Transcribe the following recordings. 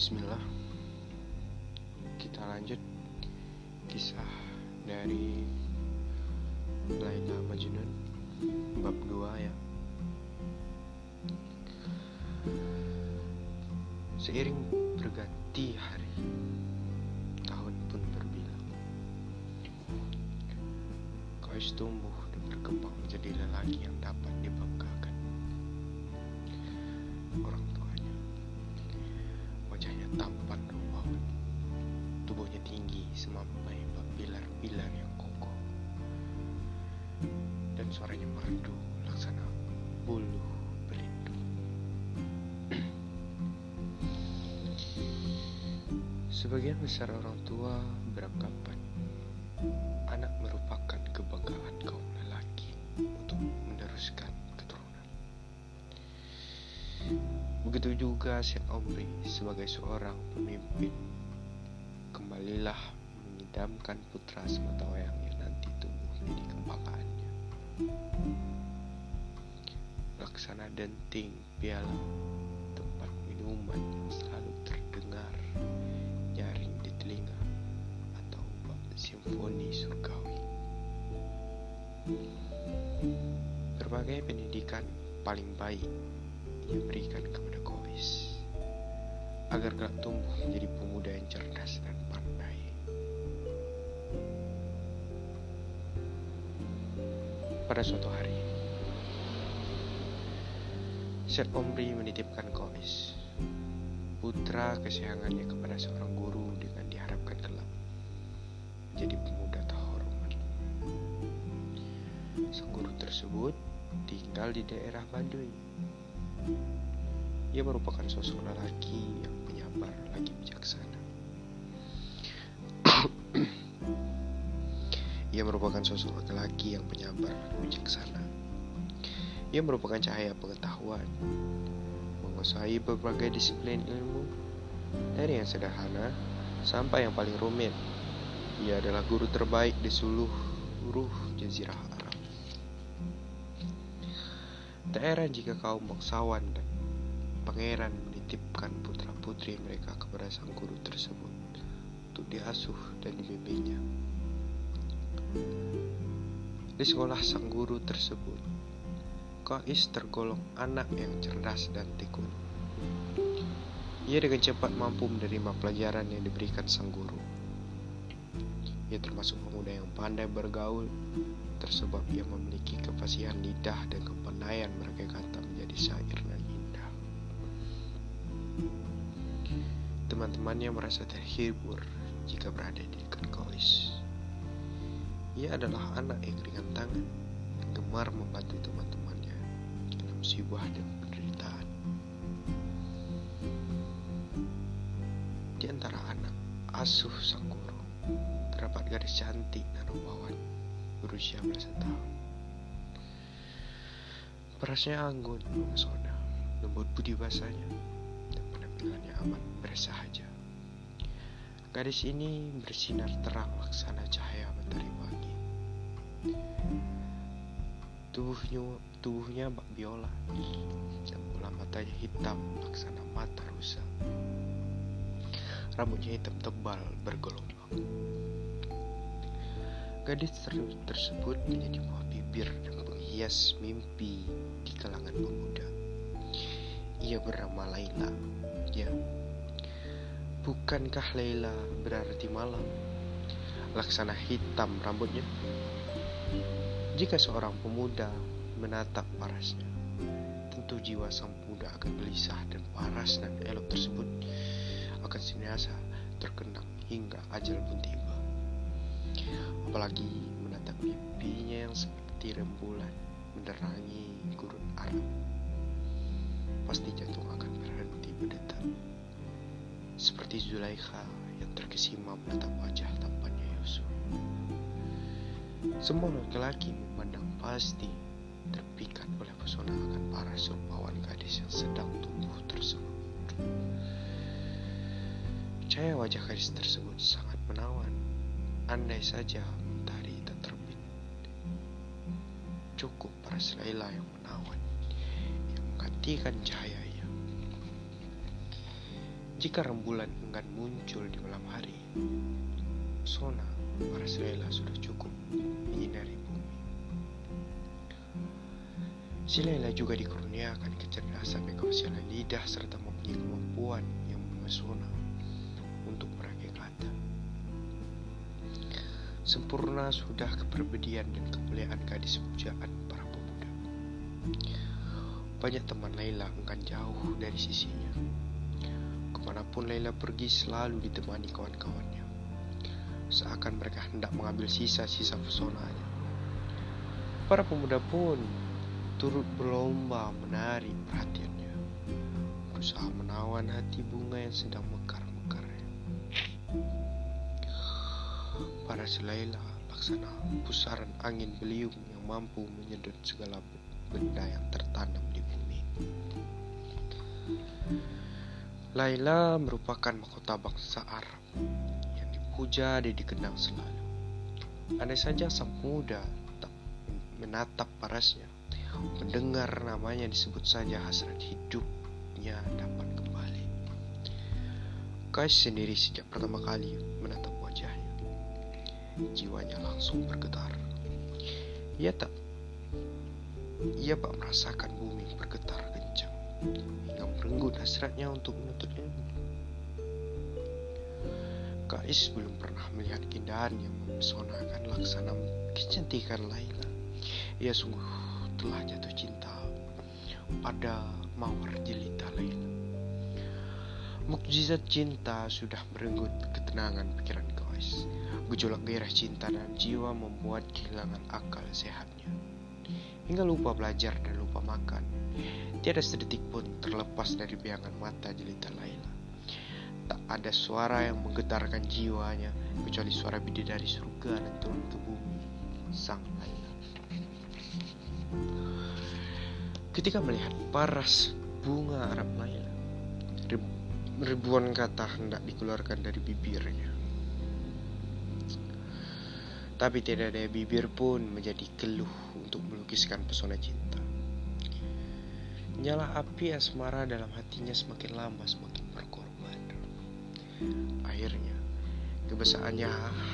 Bismillah. Kita lanjut Kisah dari Laila Majnun Bab 2 ya. Seiring berganti hari Tahun pun berbilang. Kais tumbuh dan berkembang menjadi lelaki yang tinggi semampai pilar-pilar yang kokoh. Dan suaranya merdu laksana bulu belindu Sebagian besar orang tua beranggapan Anak merupakan kebanggaan kaum lelaki Untuk meneruskan keturunan. Begitu juga Syekh Omri sebagai seorang pemimpin Kembalilah mengidamkan putra sematawayang yang nanti tumbuh menjadi kebanggaannya Laksana denting piala tempat minuman yang selalu terdengar nyaring di telinga Atau simfoni surgawi. Berbagai pendidikan paling baik ia berikan kepada kelak tumbuh menjadi pemuda yang cerdas dan pandai. Pada suatu hari, Syed Omri menitipkan Kowis, putra kesayangannya kepada seorang guru dengan diharapkan kelak menjadi pemuda terhormat. Sang guru tersebut tinggal di daerah Baduy ia merupakan sosok lelaki yang penyabar lagi bijaksana. Ia merupakan sosok lelaki yang penyabar lagi bijaksana. Ia merupakan cahaya pengetahuan, menguasai berbagai disiplin ilmu, dari yang sederhana sampai yang paling rumit. Ia adalah guru terbaik di seluruh jazirah Arab. Tak heran jika kaum bangsawan dan pangeran menitipkan putra-putri mereka kepada sang guru tersebut untuk diasuh dan dibimbingnya. Di sekolah sang guru tersebut, Kais tergolong anak yang cerdas dan tekun. Ia dengan cepat mampu menerima pelajaran yang diberikan sang guru. Ia termasuk pemuda yang pandai bergaul, tersebab ia memiliki kefasihan lidah dan kepandaian mereka kata menjadi syair dan Teman-temannya merasa terhibur jika berada di dekat Kois. Ia adalah anak yang ringan tangan gemar membantu teman-temannya dalam musibah dan penderitaan. Di antara anak asuh sang guru terdapat gadis cantik dan rupawan berusia belasan tahun. Perasnya anggun mempesona, lembut budi bahasanya, dan penampilannya amat bersahaja. Gadis ini bersinar terang laksana cahaya mentari pagi. Tubuhnya, tubuhnya bak biola, dan bola matanya hitam laksana mata rusa. Rambutnya hitam tebal bergelombang. Gadis tersebut menjadi buah bibir dan penghias mimpi di kalangan pemuda. Ia bernama Laila. Ya, bukankah Laila berarti malam? Laksana hitam rambutnya. Jika seorang pemuda menatap parasnya, tentu jiwa sang pemuda akan gelisah dan paras dan elok tersebut akan sinasa terkenang hingga ajal pun tiba apalagi menatap pipinya yang seperti rembulan menerangi gurun Arab. Pasti jantung akan berhenti berdetak. Seperti Zulaikha yang terkesima menatap wajah tampannya Yusuf. Semua laki-laki memandang pasti terpikat oleh pesona akan para rupawan gadis yang sedang tumbuh tersebut. Cahaya wajah gadis tersebut sangat menawan Andai saja mentari tak terbit Cukup para Laila yang menawan Yang menggantikan cahayanya Jika rembulan enggan muncul di malam hari, pesona para Laila sudah cukup menyinari bumi. Si Laila juga dikurniakan kecerdasan negosiasi lidah serta mempunyai kemampuan yang memesona untuk meraih kata. Sempurna sudah keperbedian dan kemuliaan gadis pujaan para pemuda. Banyak teman Laila enggan jauh dari sisinya Ke mana pun Laila pergi selalu ditemani kawan-kawannya. Seakan mereka hendak mengambil sisa-sisa pesonanya. Para pemuda pun turut berlomba menari perhatiannya. Berusaha menawan hati bunga yang sedang mekar-mekar. Para selaila laksana pusaran angin beliung yang mampu menyedot segala benda yang tertanam di Laila merupakan mahkota bangsa Arab yang dipuja dan dikenang selalu. Andai saja sang muda tak menatap parasnya, mendengar namanya disebut saja hasrat hidupnya dapat kembali. Kais sendiri sejak pertama kali menatap wajahnya, jiwanya langsung bergetar. Ia tak, ia tak merasakan bumi bergetar hingga merenggut hasratnya untuk menuntut ilmu. Kais belum pernah melihat keindahan yang mempesonakan laksana kecantikan Laila. Ia sungguh telah jatuh cinta pada mawar jelita Laila. Mukjizat cinta sudah merenggut ketenangan pikiran Kais. Gejolak gairah cinta dan jiwa membuat kehilangan akal sehatnya. Hingga lupa belajar dan lupa makan Tiada sedetik pun terlepas dari biangan mata jelita Laila. Tak ada suara yang menggetarkan jiwanya kecuali suara bidadari surga dan turun ke bumi sang Laila. Ketika melihat paras bunga Arab Laila, ribuan kata hendak dikeluarkan dari bibirnya. Tapi tidak ada bibir pun menjadi keluh untuk melukiskan pesona cinta. Nyala api asmara dalam hatinya semakin lama semakin berkorban. Akhirnya, kebesaannya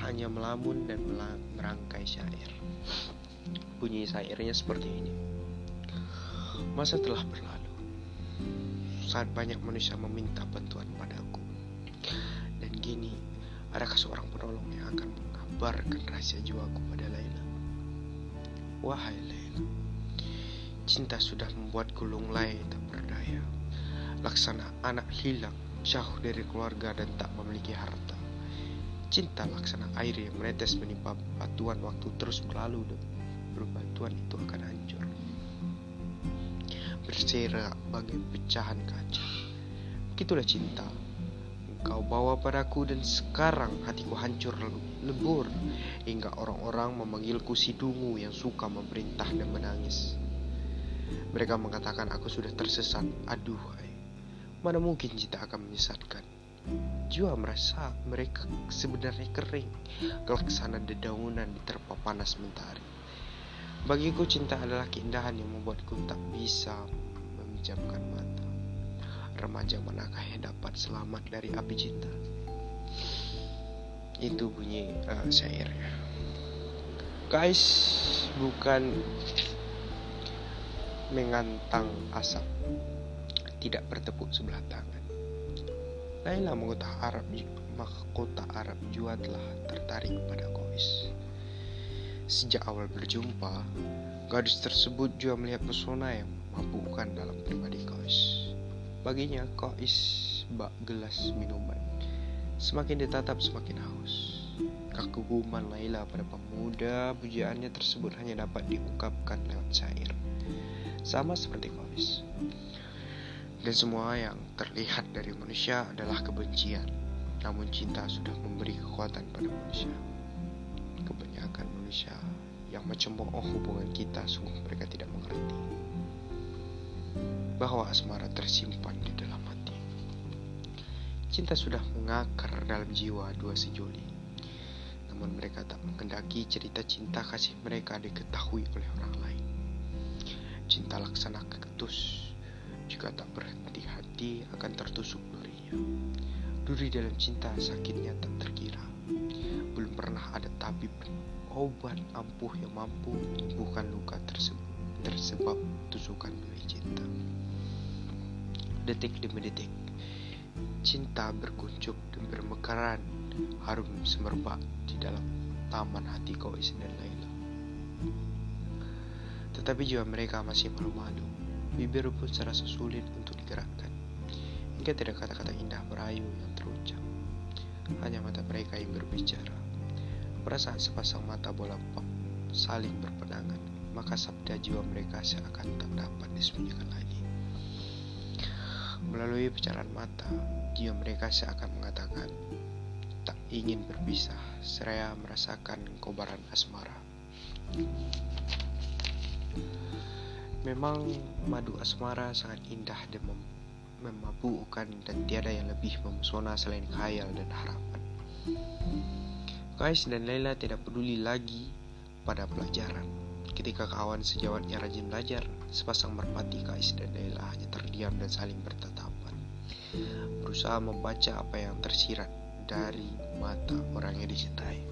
hanya melamun dan merangkai syair. Bunyi syairnya seperti ini. Masa telah berlalu. Saat banyak manusia meminta bantuan padaku. Dan gini, adakah seorang penolong yang akan mengabarkan rahasia jiwaku pada Laila? Wahai Laila, Cinta sudah membuat gulung lunglai tak berdaya. Laksana anak hilang, jauh dari keluarga dan tak memiliki harta. Cinta laksana air yang menetes menimpa batuan waktu terus berlalu dan berbatuan itu akan hancur. Berserak bagi pecahan kaca. Begitulah cinta. Engkau bawa padaku dan sekarang hatiku hancur lebur hingga orang-orang memanggilku si dungu yang suka memerintah dan menangis. Mereka mengatakan aku sudah tersesat. Aduh, mana mungkin cinta akan menyesatkan. Jiwa merasa mereka sebenarnya kering, kelaksana dedaunan di terpa panas mentari. Bagiku cinta adalah keindahan yang membuatku tak bisa memejamkan mata. Remaja manakah yang dapat selamat dari api cinta? Itu bunyi uh, syairnya. Guys, bukan mengantang asap, tidak bertepuk sebelah tangan. Laila mahkota Arab mahkota Arab jua telah tertarik pada Kois. Sejak awal berjumpa, gadis tersebut juga melihat pesona yang memabukkan dalam pribadi Kois. Baginya, Kois bak gelas minuman. Semakin ditatap, semakin haus. Kekuguman Laila pada pemuda pujaannya tersebut hanya dapat diungkapkan lewat syair sama seperti komis. Dan semua yang terlihat dari manusia adalah kebencian, namun cinta sudah memberi kekuatan pada manusia. Kebanyakan manusia yang mencemooh hubungan kita sungguh mereka tidak mengerti bahwa asmara tersimpan di dalam hati. Cinta sudah mengakar dalam jiwa dua sejoli. Namun mereka tak mengendaki cerita cinta kasih mereka diketahui oleh orang lain. Cinta laksana ketus Jika tak berhenti hati akan tertusuk duri dunia. Duri dalam cinta sakitnya tak terkira. Belum pernah ada tabib obat ampuh yang mampu menyembuhkan luka tersebut tersebab tusukan duri cinta. Detik demi detik, cinta berkuncup dan bermekaran harum semerbak di dalam taman hati Kois dan Laila. Tetapi jiwa mereka masih malu-malu. Bibir pun serasa sulit untuk digerakkan. Hingga tidak kata-kata indah berayu yang terucap. Hanya mata mereka yang berbicara. Perasaan sepasang mata bola saling berpedangan. Maka sabda jiwa mereka seakan tak dapat disembunyikan lagi. Melalui pecahan mata, jiwa mereka seakan mengatakan tak ingin berpisah, seraya merasakan kobaran asmara. Memang madu asmara sangat indah dan mem memabukkan dan tiada yang lebih memesona selain khayal dan harapan. Kais dan Laila tidak peduli lagi pada pelajaran. Ketika kawan sejawatnya rajin belajar, sepasang merpati Kais dan Laila hanya terdiam dan saling bertatapan. Berusaha membaca apa yang tersirat dari mata orang yang dicintai.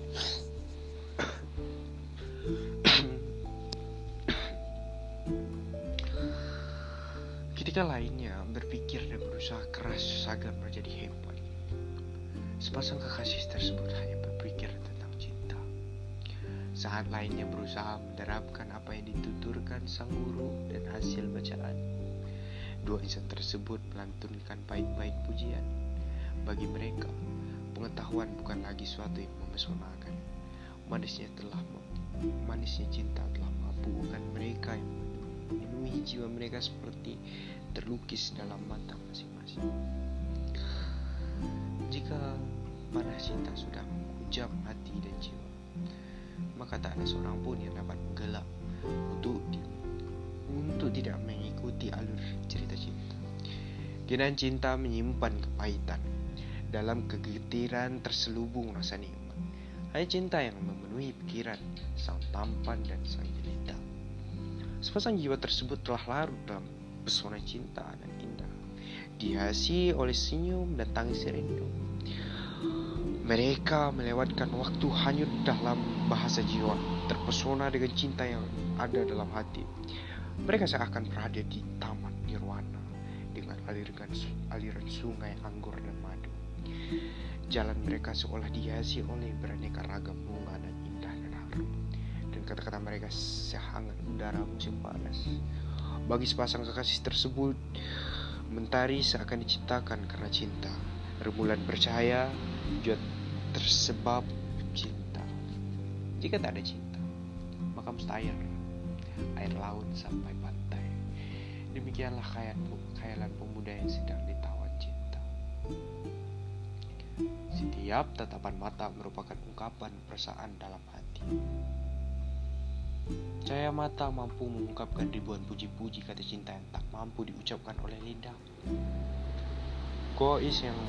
Ketika lainnya berpikir dan berusaha keras agar menjadi hebat. Sepasang kekasih tersebut hanya berpikir tentang cinta. Saat lainnya berusaha menerapkan apa yang dituturkan sang guru dan hasil bacaan. Dua insan tersebut melantunkan baik-baik pujian. Bagi mereka, pengetahuan bukan lagi suatu yang memesonakan. Manisnya telah manisnya cinta telah bukan mereka yang memenuhi jiwa mereka seperti terlukis dalam mata masing-masing. Jika panas cinta sudah menghujam hati dan jiwa, maka tak ada seorang pun yang dapat menggelap untuk untuk tidak mengikuti alur cerita cinta. Kenan cinta menyimpan kepahitan dalam kegetiran terselubung rasa nikmat. Hanya cinta yang memenuhi pikiran sang tampan dan sang jelita. Sepasang jiwa tersebut telah larut dalam pesona cinta dan indah, dihiasi oleh senyum dan tangis rindu. Mereka melewatkan waktu hanyut dalam bahasa jiwa, terpesona dengan cinta yang ada dalam hati. Mereka seakan berada di taman nirwana dengan aliran, aliran sungai anggur dan madu. Jalan mereka seolah dihiasi oleh beraneka ragam bunga kata-kata mereka sehangat udara musim panas. Bagi sepasang kekasih tersebut, mentari seakan diciptakan karena cinta. Rembulan bercahaya juga tersebab cinta. Jika tak ada cinta, maka mustahil air laut sampai pantai. Demikianlah khayalan pemuda yang sedang ditawan cinta. Setiap tatapan mata merupakan ungkapan perasaan dalam hati. Cahaya mata mampu mengungkapkan ribuan puji-puji kata cinta yang tak mampu diucapkan oleh lidah. Gois yang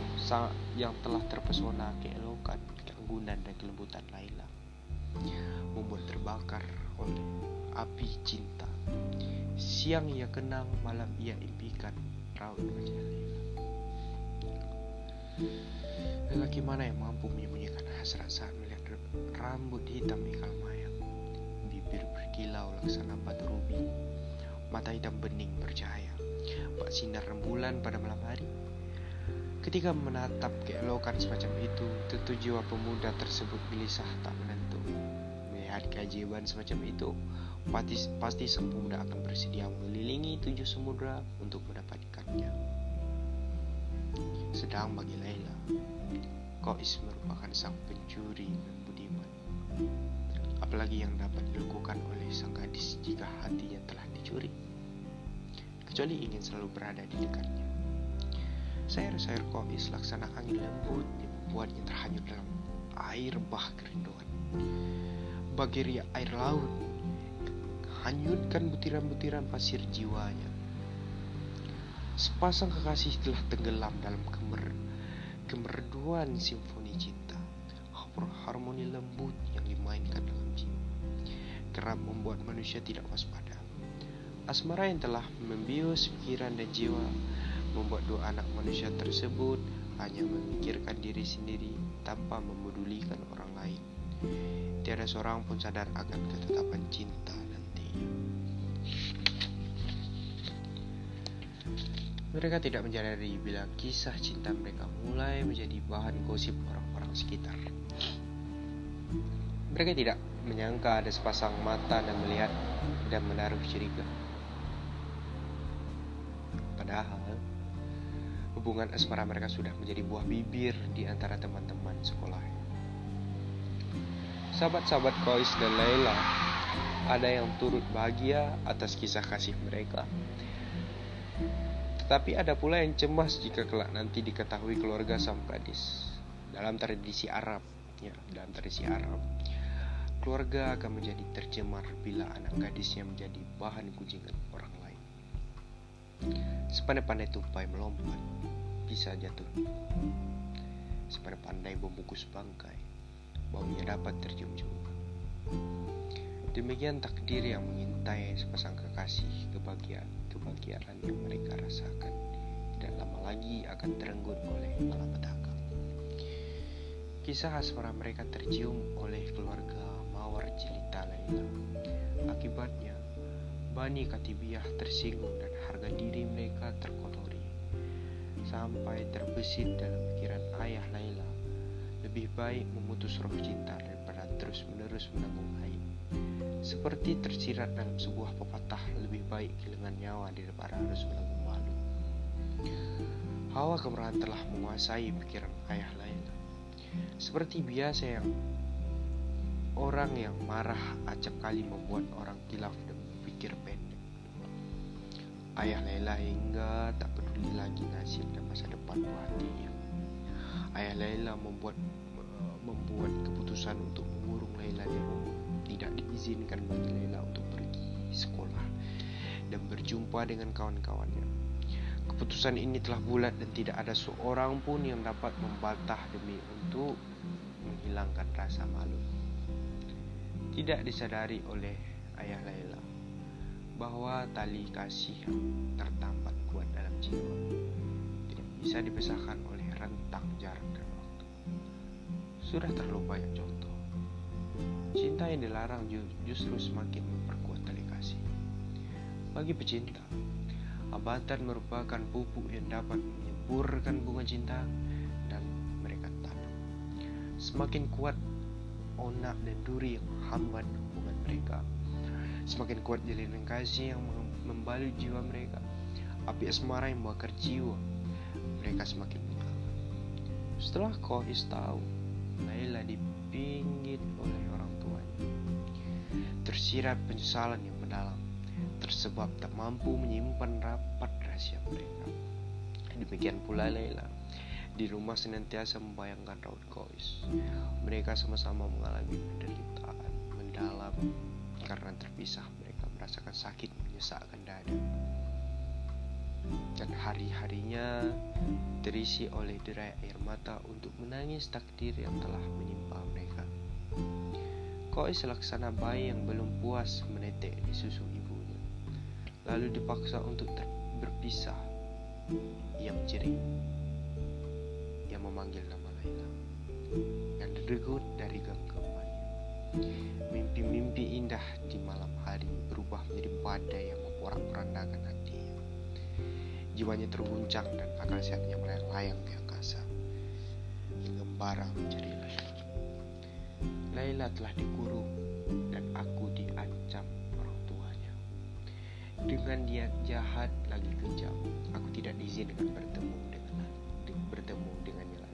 yang telah terpesona keelokan, keanggunan dan kelembutan Laila membuat terbakar oleh api cinta. Siang ia kenang, malam ia impikan raut wajah Laila. Lelaki mana yang mampu menyembunyikan hasrat saat melihat rambut hitam ikal mayang? Bibir berkilau laksana batu rubi, mata hitam bening bercahaya, bak sinar rembulan pada malam hari. Ketika menatap keelokan semacam itu, tentu jiwa pemuda tersebut gelisah tak menentu. Melihat keajaiban semacam itu, pasti, pasti sang pemuda akan bersedia mengelilingi tujuh samudra untuk mendapatkannya. Sedang bagi Laila, Kois merupakan sang pencuri apalagi yang dapat dilakukan oleh sang gadis jika hatinya telah dicuri, kecuali ingin selalu berada di dekatnya. Sayur-sayur kois laksana angin lembut yang membuatnya terhanyut dalam air bah kerinduan. Bageri air laut hanyutkan butiran-butiran pasir jiwanya. Sepasang kekasih telah tenggelam dalam kemer kemerduan simfoni cinta, harmoni lembut kerap membuat manusia tidak waspada. Asmara yang telah membius pikiran dan jiwa membuat dua anak manusia tersebut hanya memikirkan diri sendiri tanpa memedulikan orang lain. Tiada seorang pun sadar akan ketetapan cinta nantinya. Mereka tidak menyadari bila kisah cinta mereka mulai menjadi bahan gosip orang-orang sekitar. Mereka tidak menyangka ada sepasang mata dan melihat dan menaruh curiga. Padahal hubungan asmara mereka sudah menjadi buah bibir di antara teman-teman sekolah. Sahabat-sahabat Kois dan Laila ada yang turut bahagia atas kisah kasih mereka tetapi ada pula yang cemas jika kelak nanti diketahui keluarga sang gadis. Dalam tradisi Arab, ya, dalam tradisi Arab, keluarga akan menjadi tercemar bila anak gadisnya menjadi bahan kunjungan orang lain. Sepandai-pandai tupai melompat, bisa jatuh. Sepandai-pandai membungkus bangkai, baunya dapat tercium juga. Demikian takdir yang mengintai sepasang kekasih kebahagiaan kebahagiaan yang mereka rasakan tidak lama lagi akan terenggut oleh malapetaka. Kisah asmara mereka tercium oleh keluarga Jelita Laila. Akibatnya, Bani Katibiyah tersinggung dan harga diri mereka terkotori. Sampai terbesit dalam pikiran ayah Laila, lebih baik memutus roh cinta daripada terus-menerus menanggung aib. Seperti tersirat dalam sebuah pepatah lebih baik kehilangan nyawa daripada harus menanggung malu. Hawa kemarahan telah menguasai pikiran ayah lain. Seperti biasa yang orang yang marah acap kali membuat orang kilaf dan berpikir pendek. Ayah Laila hingga tak peduli lagi nasib dan masa depan buah hatinya. Ayah Laila membuat membuat keputusan untuk mengurung Laila di rumah. Tidak diizinkan bagi Laila untuk pergi sekolah dan berjumpa dengan kawan-kawannya. Keputusan ini telah bulat dan tidak ada seorang pun yang dapat membantah demi untuk menghilangkan rasa malu. Tidak disadari oleh ayah Laila bahwa tali kasih yang tertambat kuat dalam jiwa tidak bisa dipisahkan oleh rentang jarak dan waktu. Sudah terlalu banyak contoh. Cinta yang dilarang justru semakin memperkuat tali kasih. Bagi pecinta, abatan merupakan pupuk yang dapat menyemburkan bunga cinta dan mereka tanam. Semakin kuat onak dan duri yang menghambat hubungan mereka, semakin kuat jalinan kasih yang membalut jiwa mereka. Api asmara yang membakar jiwa mereka semakin menyala. Setelah Kois tahu, Laila dipinggit oleh orang tuanya. Tersirat penyesalan yang mendalam tersebab tak mampu menyimpan rapat rahasia mereka. Demikian pula Laila. Di rumah senantiasa membayangkan Raut Kois. Mereka sama-sama mengalami penderitaan mendalam karena terpisah. Mereka merasakan sakit menyesakkan dada. Dan hari-harinya terisi oleh derai air mata untuk menangis takdir yang telah menimpa mereka. Kois laksana bayi yang belum puas menetek di susu ibunya. Lalu dipaksa untuk berpisah. Ia menjerit. Memanggil nama Laila. Dan degut dari genggamannya. Mimpi-mimpi indah di malam hari berubah menjadi badai yang memporak-porandakan hatinya. Jiwanya terguncang dan akal sehatnya melayang-layang di angkasa. Gembara menjadi Laila. Laila telah dikurung dan aku diancam orang tuanya. Dengan dia jahat lagi kejam, aku tidak diizinkan bertemu dengan bertemu dengannya.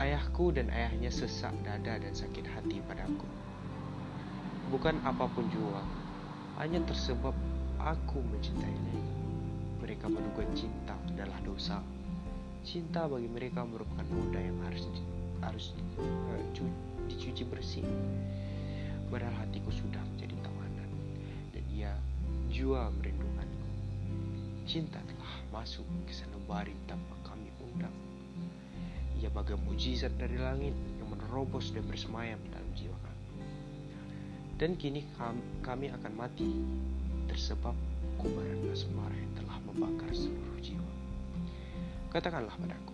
Ayahku dan ayahnya sesak dada dan sakit hati padaku. Bukan apa pun jua, hanya tersebab aku mencintai Laila. Mereka menduga cinta adalah dosa. Cinta bagi mereka merupakan noda yang harus harus uh, dicuci bersih. Padahal hatiku sudah menjadi tawanan dan ia jua merindukanku. Cinta telah masuk ke sanubari undang. Ia bagai mujizat dari langit yang menerobos dan bersemayam dalam jiwa kami. Dan kini kami akan mati tersebab kobaran asmara yang telah membakar seluruh jiwa. Katakanlah padaku,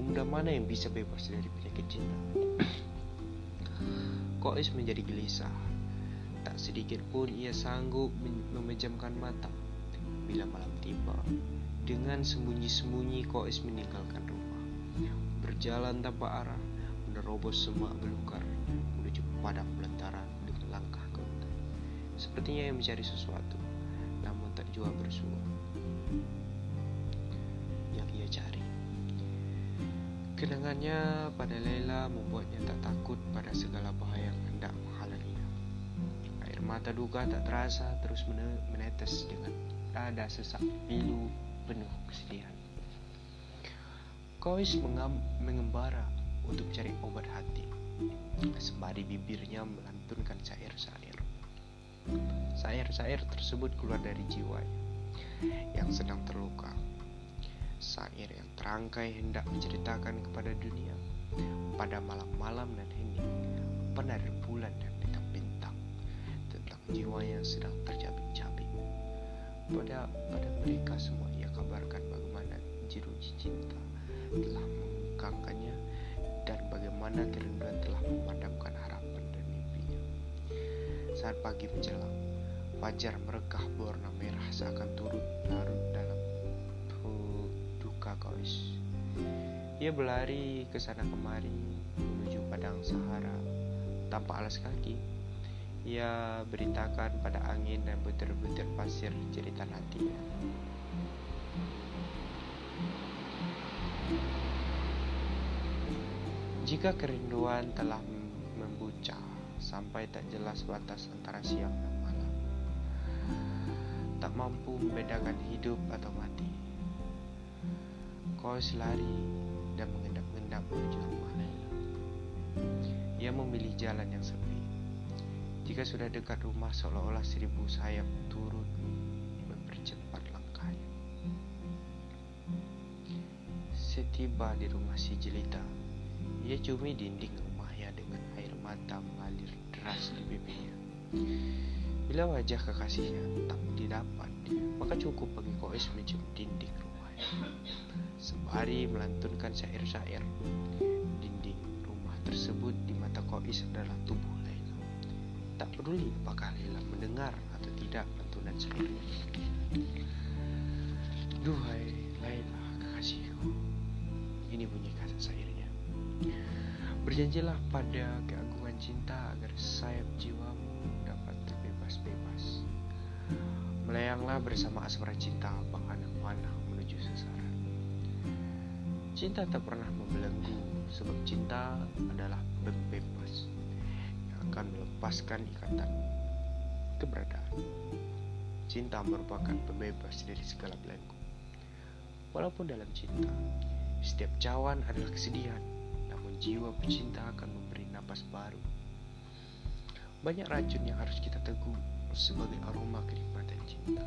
pemuda mana yang bisa bebas dari penyakit cinta? Kois menjadi gelisah. Tak sedikit pun ia sanggup memejamkan mata bila malam tiba. Dengan sembunyi-sembunyi Kois meninggalkan rumah. Berjalan tanpa arah, menerobos semak belukar menuju padang belantara dengan langkah gemetar. Sepertinya ia mencari sesuatu, namun tak jua bersua. Yang ia cari. Kenangannya pada Lela membuatnya tak takut pada segala bahaya yang hendak menghalanginya. Air mata duka tak terasa terus menetes dengan dada sesak pilu penuh kesedihan. Kois mengembara untuk mencari obat hati. Sembari bibirnya melantunkan syair-syair. Syair-syair tersebut keluar dari jiwanya yang sedang terluka. Syair yang terangkai hendak menceritakan kepada dunia pada malam-malam dan hening, penar bulan dan bintang-bintang tentang jiwa yang sedang tercabik-cabik. Pada pada mereka semua ia kabarkan bagaimana jeruji cinta telah mengkangkannya dan bagaimana kerinduan telah memadamkan harapan dan mimpinya. Saat pagi menjelang, fajar merekah berwarna merah seakan turut larut dalam duka kois. Ia berlari ke sana kemari menuju padang Sahara tanpa alas kaki. Ia beritakan pada angin dan butir-butir pasir cerita hatinya. Jika kerinduan telah membuca sampai tak jelas batas antara siang dan malam, tak mampu membedakan hidup atau mati, kau selari dan mengendap-endap menuju rumah Laila. Ia memilih jalan yang sepi. Jika sudah dekat rumah, seolah-olah seribu sayap turut mempercepat langkahnya. Setiba di rumah si jelita, ia cumi dinding rumahnya dengan air mata mengalir deras di pipinya. Bila wajah kekasihnya tak didapat, maka cukup bagi Kois mencium dinding rumahnya. Sembari melantunkan syair-syair, dinding rumah tersebut di mata Kois adalah tubuh Laila. Tak peduli apakah Laila mendengar atau tidak lantunan syairnya. Duhai Berjanjilah pada keagungan cinta agar sayap jiwamu dapat terbebas-bebas. Melayanglah bersama asmara cinta panah-panah menuju sasaran. Cinta tak pernah membelenggu sebab cinta adalah pembebas yang akan melepaskan ikatan keberadaan. Cinta merupakan pembebas dari segala belenggu. Walaupun dalam cinta, setiap cawan adalah kesedihan jiwa pecinta akan memberi napas baru. Banyak racun yang harus kita teguh sebagai aroma kenikmatan cinta.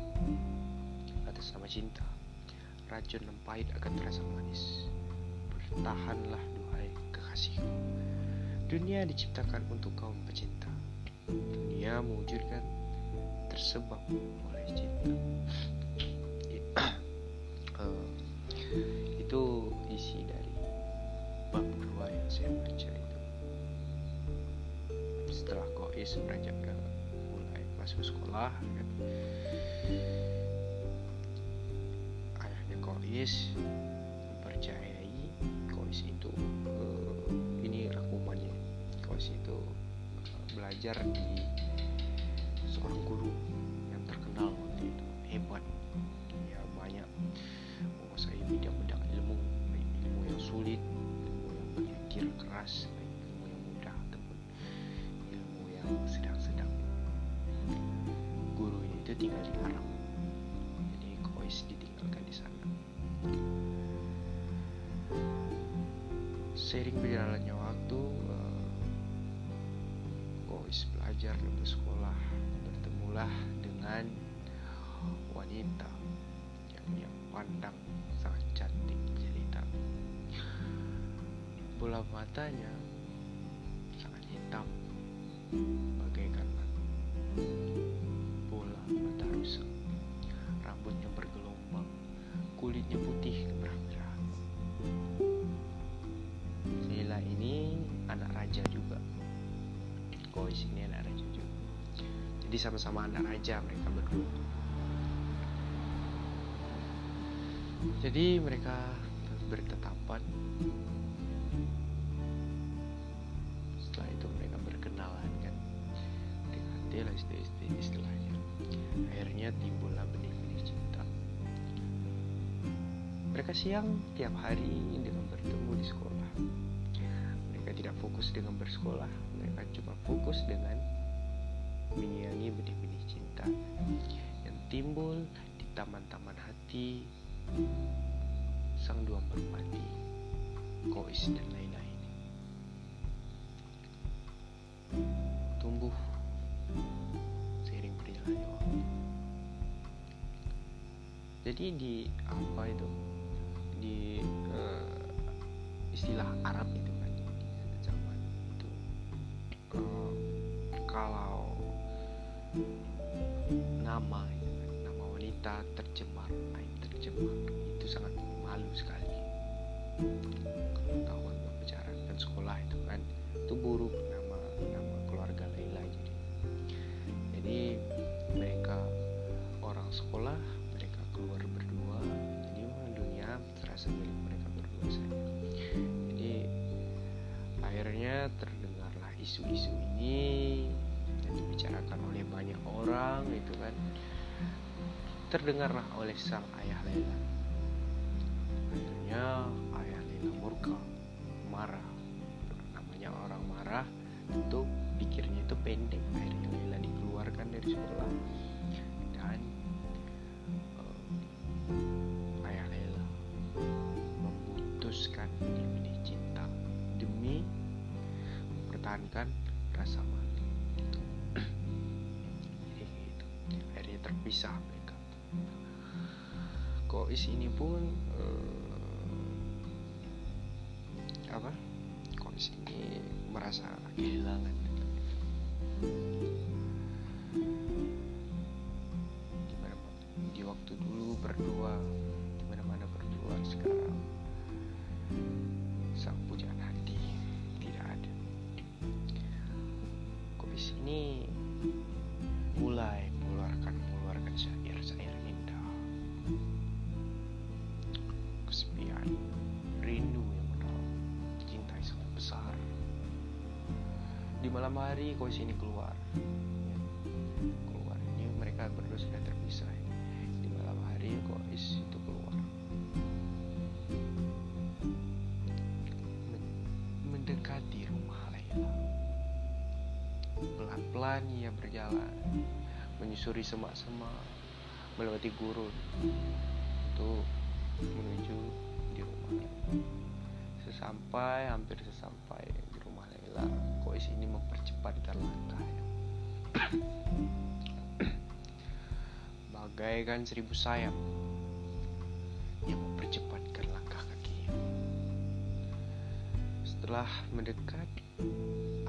Atas nama cinta, racun dan pahit akan terasa manis. Bertahanlah duhai kekasihku. Dunia diciptakan untuk kaum pecinta. Dunia mewujudkan tersebab oleh cinta. Kois beranjak ke mulai masuk sekolah kan. Ayahnya kois mempercayai kois itu uh, ini rangkumannya kois itu uh, belajar di seorang guru yang terkenal waktu itu hebat. Ya banyak menguasai bidang-bidang ilmu ilmu yang sulit berpikir keras itu tinggal di Arab. Jadi Kois ditinggalkan di sana. Sering berjalannya waktu Kois belajar dan bersekolah bertemulah dengan wanita yang dia pandang sangat cantik bola matanya sangat hitam bagaikan kulitnya putih kemerah-merah. Sila ini anak raja juga. Kois ini anak raja juga. Jadi sama-sama anak raja mereka berdua. Jadi mereka bertetapan. Setelah itu mereka berkenalan kan. Digantilah istilah-istilahnya. Akhirnya timbul mereka siang tiap hari dengan bertemu di sekolah. Mereka tidak fokus dengan bersekolah mereka cuma fokus dengan menyiangi benih-benih cinta yang timbul di taman-taman hati sang dua merpati Kois dan Laila ini tumbuh seiring berjalannya waktu jadi di apa itu di uh, istilah Arab itu kan zaman itu. Uh, kalau nama nama wanita tercemar aib tercemar itu sangat malu sekali. Ketahuan berbicara dan sekolah itu kan itu buruk isu-isu ini yang dibicarakan oleh banyak orang itu kan. Terdengarlah oleh sang ayah Laila. Akhirnya ayah Lila murka marah. Namanya orang marah tentu pikirnya itu pendek. Akhirnya Lila dikeluarkan dari sekolah mempertahankan rasa malu jadi gitu. Akhirnya terpisah mereka. Kois ini pun uh, apa? Kondisi ini merasa kehilangan di malam hari kau sini keluar. Ya. keluar. Ini mereka berdua sudah terpisah di malam hari kau is itu keluar. Mendekati rumah Laila. Pelan-pelan ia berjalan menyusuri semak-semak melewati gurun untuk menuju di rumah sesampai hampir sesampai di rumah Laila Kois ini mempercepatkan langkahnya bagaikan seribu sayap yang mempercepatkan langkah kakinya setelah mendekat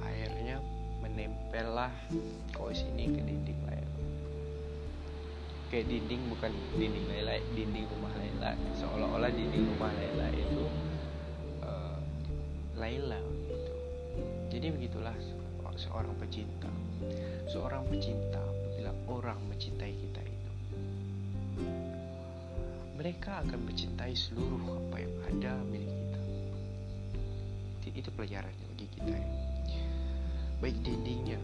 airnya menempellah Kois ini ke dinding Laila kayak dinding bukan dinding Laila dinding rumah Laila seolah-olah dinding rumah Laila itu Laila gitu. Jadi begitulah seorang pecinta. Seorang pecinta apabila orang mencintai kita itu mereka akan mencintai seluruh apa yang ada milik kita. Itu pelajarannya bagi kita ya. Baik dindingnya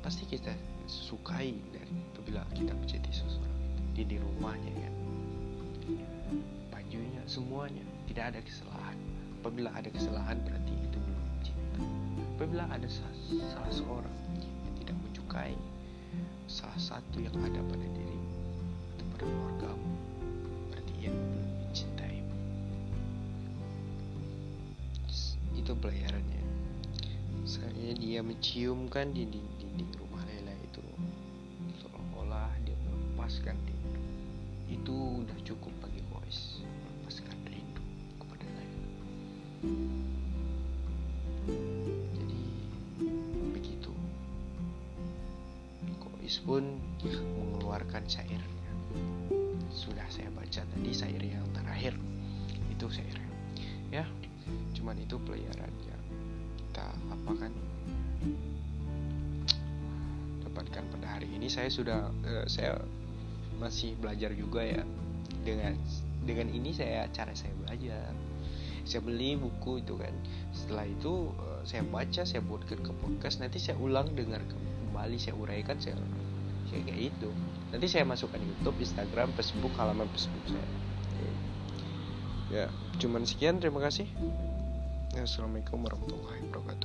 pasti kita sukai dari apabila kita mencintai seseorang dinding rumahnya ya bajunya semuanya tidak ada kesalahan apabila ada kesalahan berarti itu belum cinta apabila ada salah seorang yang tidak menyukai salah satu yang ada pada dirimu atau pada keluargamu berarti ia belum mencintaimu. Itu pelayarannya. Saya dia menciumkan rumah jadi begitu. Kois pun mengeluarkan syairnya. Sudah saya baca tadi syair yang terakhir. Itu syairnya ya cuman itu pelajarannya kita apa kan dapatkan pada hari ini. Saya sudah uh, saya masih belajar juga ya. Dengan dengan ini saya cara saya belajar saya beli buku itu kan. Setelah itu uh, saya baca saya buatkan ke podcast. Nanti saya ulang dengar kembali saya uraikan saya kayak kayak itu nanti saya masukkan YouTube Instagram Facebook halaman Facebook saya. Ya cuman sekian. Terima kasih. Assalamualaikum warahmatullahi wabarakatuh